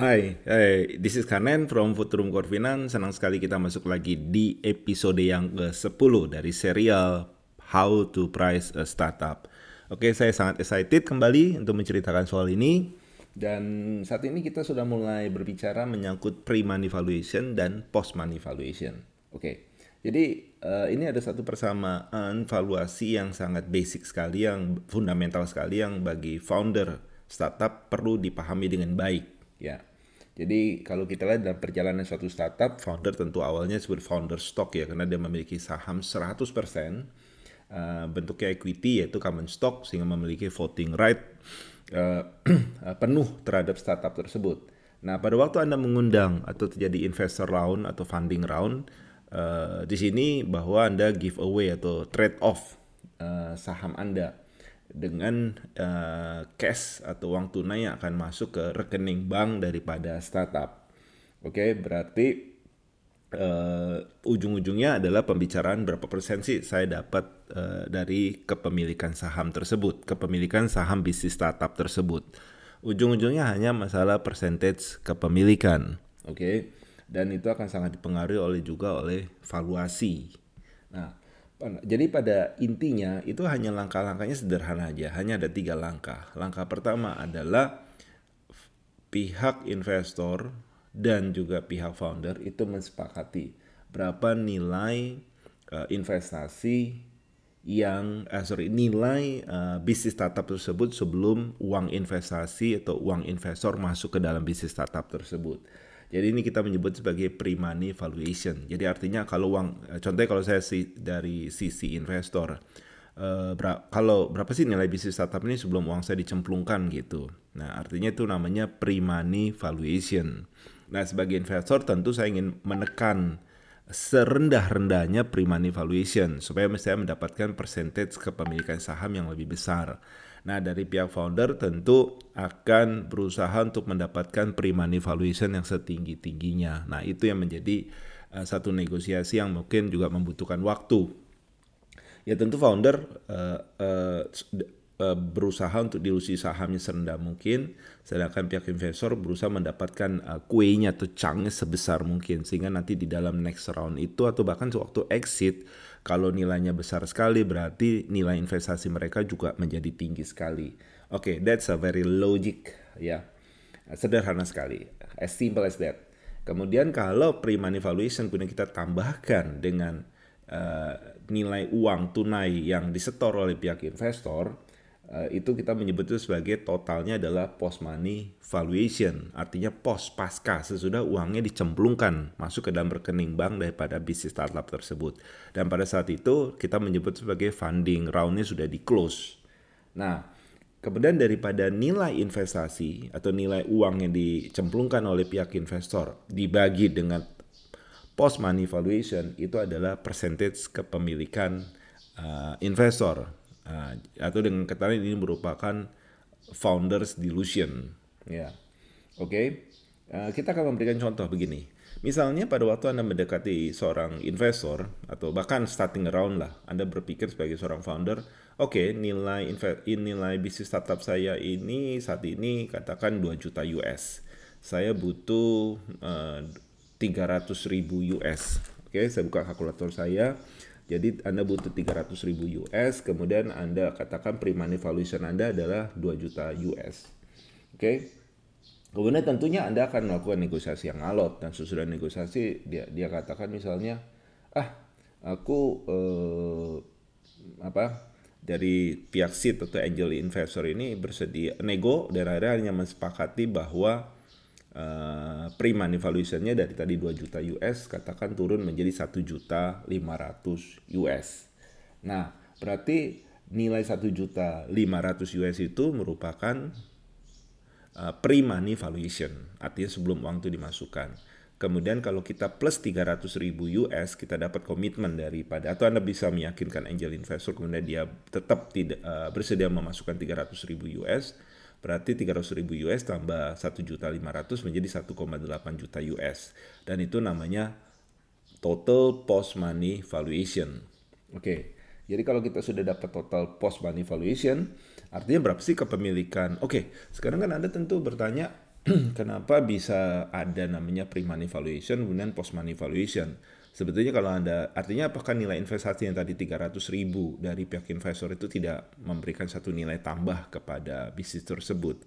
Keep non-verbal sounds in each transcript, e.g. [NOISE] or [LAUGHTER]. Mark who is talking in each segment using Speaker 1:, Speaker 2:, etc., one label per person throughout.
Speaker 1: Hai, hey, this is Kanen from Futurum Corvinan. Senang sekali kita masuk lagi di episode yang ke-10 dari serial How to Price a Startup. Oke, saya sangat excited kembali untuk menceritakan soal ini. Dan saat ini kita sudah mulai berbicara menyangkut pre-money valuation dan post-money valuation. Oke, jadi uh, ini ada satu persamaan valuasi yang sangat basic sekali, yang fundamental sekali, yang bagi founder startup perlu dipahami dengan baik Ya. Jadi kalau kita lihat dalam perjalanan suatu startup, founder tentu awalnya disebut founder stock ya karena dia memiliki saham 100% uh, eh, bentuknya equity yaitu common stock sehingga memiliki voting right uh, [CLEARS THROAT] penuh terhadap startup tersebut. Nah, pada waktu Anda mengundang atau terjadi investor round atau funding round, uh, di sini bahwa Anda give away atau trade off uh, saham Anda dengan uh, cash atau uang tunai yang akan masuk ke rekening bank daripada startup. Oke, okay, berarti uh, ujung-ujungnya adalah pembicaraan berapa persen sih saya dapat uh, dari kepemilikan saham tersebut, kepemilikan saham bisnis startup tersebut. Ujung-ujungnya hanya masalah percentage kepemilikan, oke? Okay? Dan itu akan sangat dipengaruhi oleh juga oleh valuasi. Nah, jadi pada intinya itu hanya langkah-langkahnya sederhana aja, hanya ada tiga langkah. Langkah pertama adalah pihak investor dan juga pihak founder itu mensepakati berapa nilai uh, investasi yang uh, sorry nilai uh, bisnis startup tersebut sebelum uang investasi atau uang investor masuk ke dalam bisnis startup tersebut. Jadi ini kita menyebut sebagai pre-money valuation. Jadi artinya kalau uang, eh, contohnya kalau saya si, dari sisi investor, uh, ber, kalau berapa sih nilai bisnis startup ini sebelum uang saya dicemplungkan gitu. Nah artinya itu namanya pre-money valuation. Nah sebagai investor tentu saya ingin menekan serendah-rendahnya pre-money valuation supaya saya mendapatkan percentage kepemilikan saham yang lebih besar. Nah, dari pihak founder tentu akan berusaha untuk mendapatkan pre-money valuation yang setinggi-tingginya. Nah, itu yang menjadi uh, satu negosiasi yang mungkin juga membutuhkan waktu. Ya tentu founder uh, uh, berusaha untuk dilusi sahamnya serendah mungkin, sedangkan pihak investor berusaha mendapatkan uh, kuenya atau changnya sebesar mungkin, sehingga nanti di dalam next round itu atau bahkan sewaktu exit kalau nilainya besar sekali berarti nilai investasi mereka juga menjadi tinggi sekali. Oke, okay, that's a very logic ya. Sederhana sekali. As simple as that. Kemudian kalau pre-money valuation kemudian kita tambahkan dengan uh, nilai uang tunai yang disetor oleh pihak investor, Eh, itu kita menyebut itu sebagai totalnya adalah post money valuation. Artinya post pasca sesudah uangnya dicemplungkan masuk ke dalam rekening bank daripada bisnis startup tersebut. Dan pada saat itu kita menyebut sebagai funding roundnya sudah di close nah kemudian daripada nilai investasi atau nilai uang yang dicemplungkan oleh pihak investor dibagi dengan post money valuation itu adalah percentage kepemilikan uh, investor Nah, atau dengan kata lain ini merupakan founders delusion. Ya, oke. Okay? Uh, kita akan memberikan contoh begini. Misalnya pada waktu Anda mendekati seorang investor atau bahkan starting around lah, Anda berpikir sebagai seorang founder, oke okay, nilai nilai bisnis startup saya ini saat ini katakan 2 juta US. Saya butuh uh, 300 ribu US. Oke, okay, saya buka kalkulator saya jadi Anda butuh 300 ribu US, kemudian Anda katakan pre-money valuation Anda adalah 2 juta US. Oke. Okay? Kemudian tentunya Anda akan melakukan negosiasi yang alot dan sesudah negosiasi dia dia katakan misalnya, ah aku eh, apa dari pihak seed atau angel investor ini bersedia nego dan akhirnya hanya mensepakati bahwa uh, pre-money valuationnya dari tadi 2 juta US katakan turun menjadi 1 juta 500 US. Nah, berarti nilai 1 juta 500 US itu merupakan uh, pre-money valuation, artinya sebelum uang itu dimasukkan. Kemudian kalau kita plus 300 ribu US, kita dapat komitmen daripada, atau Anda bisa meyakinkan angel investor, kemudian dia tetap tidak uh, bersedia memasukkan 300 ribu US, Berarti 300 ribu US tambah 1 juta 500 menjadi 1,8 juta US. Dan itu namanya total post money valuation. Oke, jadi kalau kita sudah dapat total post money valuation, artinya berapa sih kepemilikan? Oke, sekarang kan Anda tentu bertanya, [CLEARS THROAT] kenapa bisa ada namanya pre-money valuation kemudian post-money valuation. Sebetulnya kalau Anda, artinya apakah nilai investasi yang tadi 300 ribu dari pihak investor itu tidak memberikan satu nilai tambah kepada bisnis tersebut?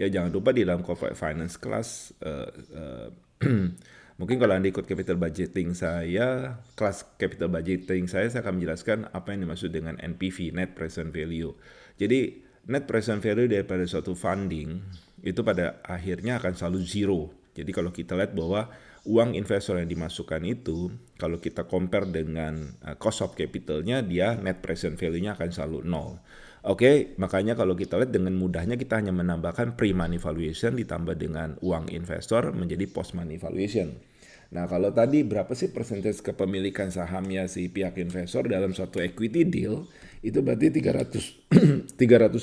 Speaker 1: Ya jangan lupa di dalam corporate finance class, uh, uh, [CLEARS THROAT] mungkin kalau Anda ikut capital budgeting saya, kelas capital budgeting saya, saya akan menjelaskan apa yang dimaksud dengan NPV, net present value. Jadi net present value daripada suatu funding itu pada akhirnya akan selalu zero. Jadi kalau kita lihat bahwa uang investor yang dimasukkan itu kalau kita compare dengan uh, cost of capitalnya dia net present value-nya akan selalu nol. Oke, okay, makanya kalau kita lihat dengan mudahnya kita hanya menambahkan pre-money valuation ditambah dengan uang investor menjadi post-money valuation. Nah, kalau tadi berapa sih persentase kepemilikan sahamnya si pihak investor dalam suatu equity deal? Itu berarti 300 300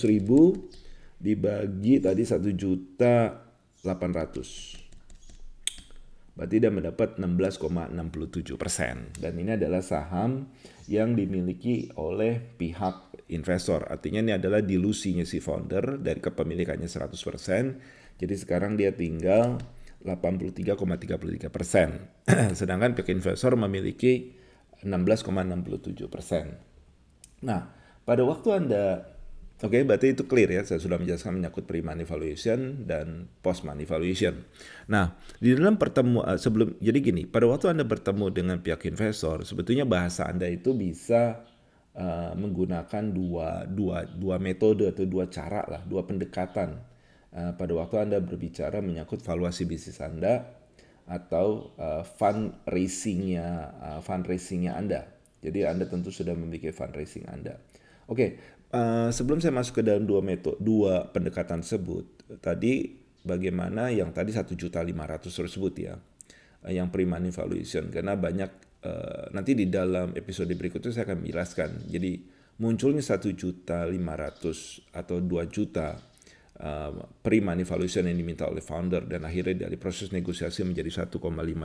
Speaker 1: [CLEARS THROAT] ribu dibagi tadi 1 juta 800 berarti dia mendapat 16,67 persen. Dan ini adalah saham yang dimiliki oleh pihak investor. Artinya ini adalah dilusinya si founder dari kepemilikannya 100 persen. Jadi sekarang dia tinggal 83,33 persen. [CLEARS THROAT] Sedangkan pihak investor memiliki 16,67 persen. Nah, pada waktu Anda Oke, okay, berarti itu clear ya. Saya sudah menjelaskan menyangkut pre-money valuation dan post-money valuation. Nah, di dalam pertemuan eh, sebelum jadi gini, pada waktu Anda bertemu dengan pihak investor, sebetulnya bahasa Anda itu bisa uh, menggunakan dua dua dua metode atau dua cara lah, dua pendekatan. Uh, pada waktu Anda berbicara menyangkut valuasi bisnis Anda atau uh, fundraisingnya uh, fundraisingnya Anda. Jadi Anda tentu sudah memiliki fundraising Anda. Oke, okay, Uh, sebelum saya masuk ke dalam dua metode, dua pendekatan tersebut, tadi bagaimana yang tadi satu juta lima ratus tersebut ya, uh, yang pre-money valuation karena banyak uh, nanti di dalam episode berikutnya saya akan menjelaskan. Jadi munculnya satu juta lima ratus atau dua juta uh, pre-money valuation yang diminta oleh founder dan akhirnya dari proses negosiasi menjadi 1,5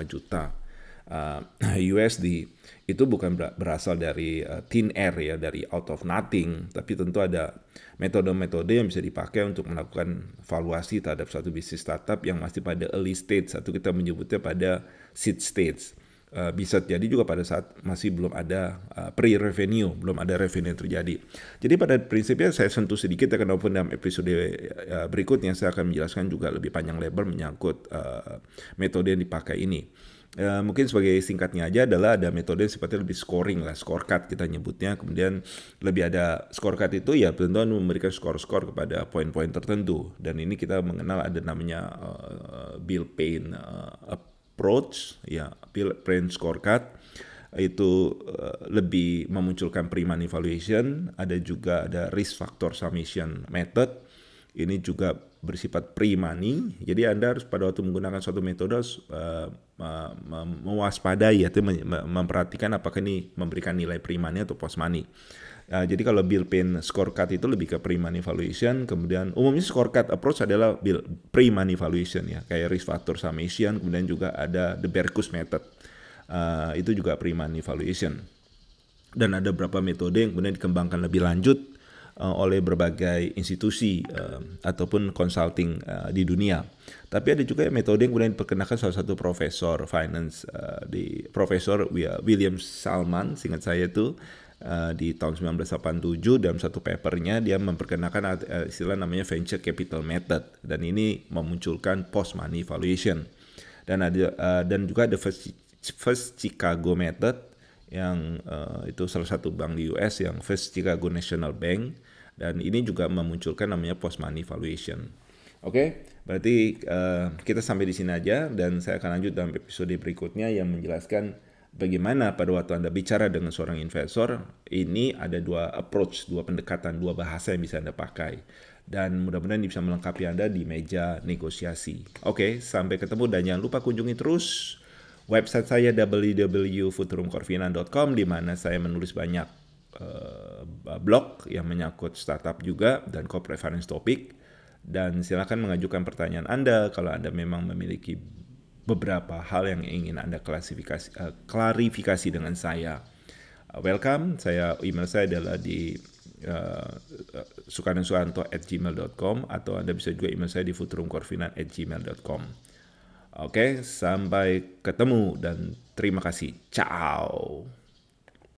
Speaker 1: juta [CLEARS THROAT] uh, USD itu bukan berasal dari uh, thin air ya dari out of nothing tapi tentu ada metode-metode yang bisa dipakai untuk melakukan valuasi terhadap suatu bisnis startup yang masih pada early stage atau kita menyebutnya pada seed stage uh, bisa jadi juga pada saat masih belum ada uh, pre-revenue, belum ada revenue yang terjadi. Jadi pada prinsipnya saya sentuh sedikit ya walaupun dalam episode uh, berikutnya saya akan menjelaskan juga lebih panjang lebar menyangkut uh, metode yang dipakai ini. Uh, mungkin sebagai singkatnya aja adalah ada metode seperti lebih scoring lah, scorecard kita nyebutnya. Kemudian lebih ada scorecard itu ya tentu memberikan skor-skor kepada poin-poin tertentu. Dan ini kita mengenal ada namanya uh, Bill Payne uh, approach, ya Bill Payne scorecard itu lebih memunculkan pre-money valuation. Ada juga ada risk factor summation method. Ini juga bersifat pre-money. Jadi Anda harus pada waktu menggunakan suatu metode uh, mewaspadai atau memperhatikan apakah ini memberikan nilai pre-money atau post-money. Uh, jadi kalau Bill Payne scorecard itu lebih ke pre-money valuation, kemudian umumnya scorecard approach adalah bill pre-money valuation ya, kayak risk factor summation, kemudian juga ada the Berkus method, uh, itu juga pre-money valuation. Dan ada beberapa metode yang kemudian dikembangkan lebih lanjut uh, oleh berbagai institusi uh, ataupun consulting uh, di dunia. Tapi ada juga metode yang kemudian diperkenalkan salah satu profesor finance uh, di Profesor William Salman, singkat saya itu uh, di tahun 1987 dalam satu papernya dia memperkenalkan istilah namanya venture capital method dan ini memunculkan post money valuation dan ada uh, dan juga ada first, first Chicago method yang uh, itu salah satu bank di US yang First Chicago National Bank dan ini juga memunculkan namanya post money valuation. Oke, okay? berarti uh, kita sampai di sini aja dan saya akan lanjut dalam episode berikutnya yang menjelaskan bagaimana pada waktu Anda bicara dengan seorang investor, ini ada dua approach, dua pendekatan, dua bahasa yang bisa Anda pakai. Dan mudah-mudahan bisa melengkapi Anda di meja negosiasi. Oke, okay, sampai ketemu dan jangan lupa kunjungi terus website saya www.futurumcorvinan.com di mana saya menulis banyak uh, blog yang menyangkut startup juga dan corporate finance topic dan silakan mengajukan pertanyaan Anda kalau Anda memang memiliki beberapa hal yang ingin Anda klasifikasi uh, klarifikasi dengan saya. Uh, welcome, saya email saya adalah di uh, at gmail.com atau Anda bisa juga email saya di futurumkorfinan@gmail.com. Oke, sampai ketemu dan terima kasih. Ciao.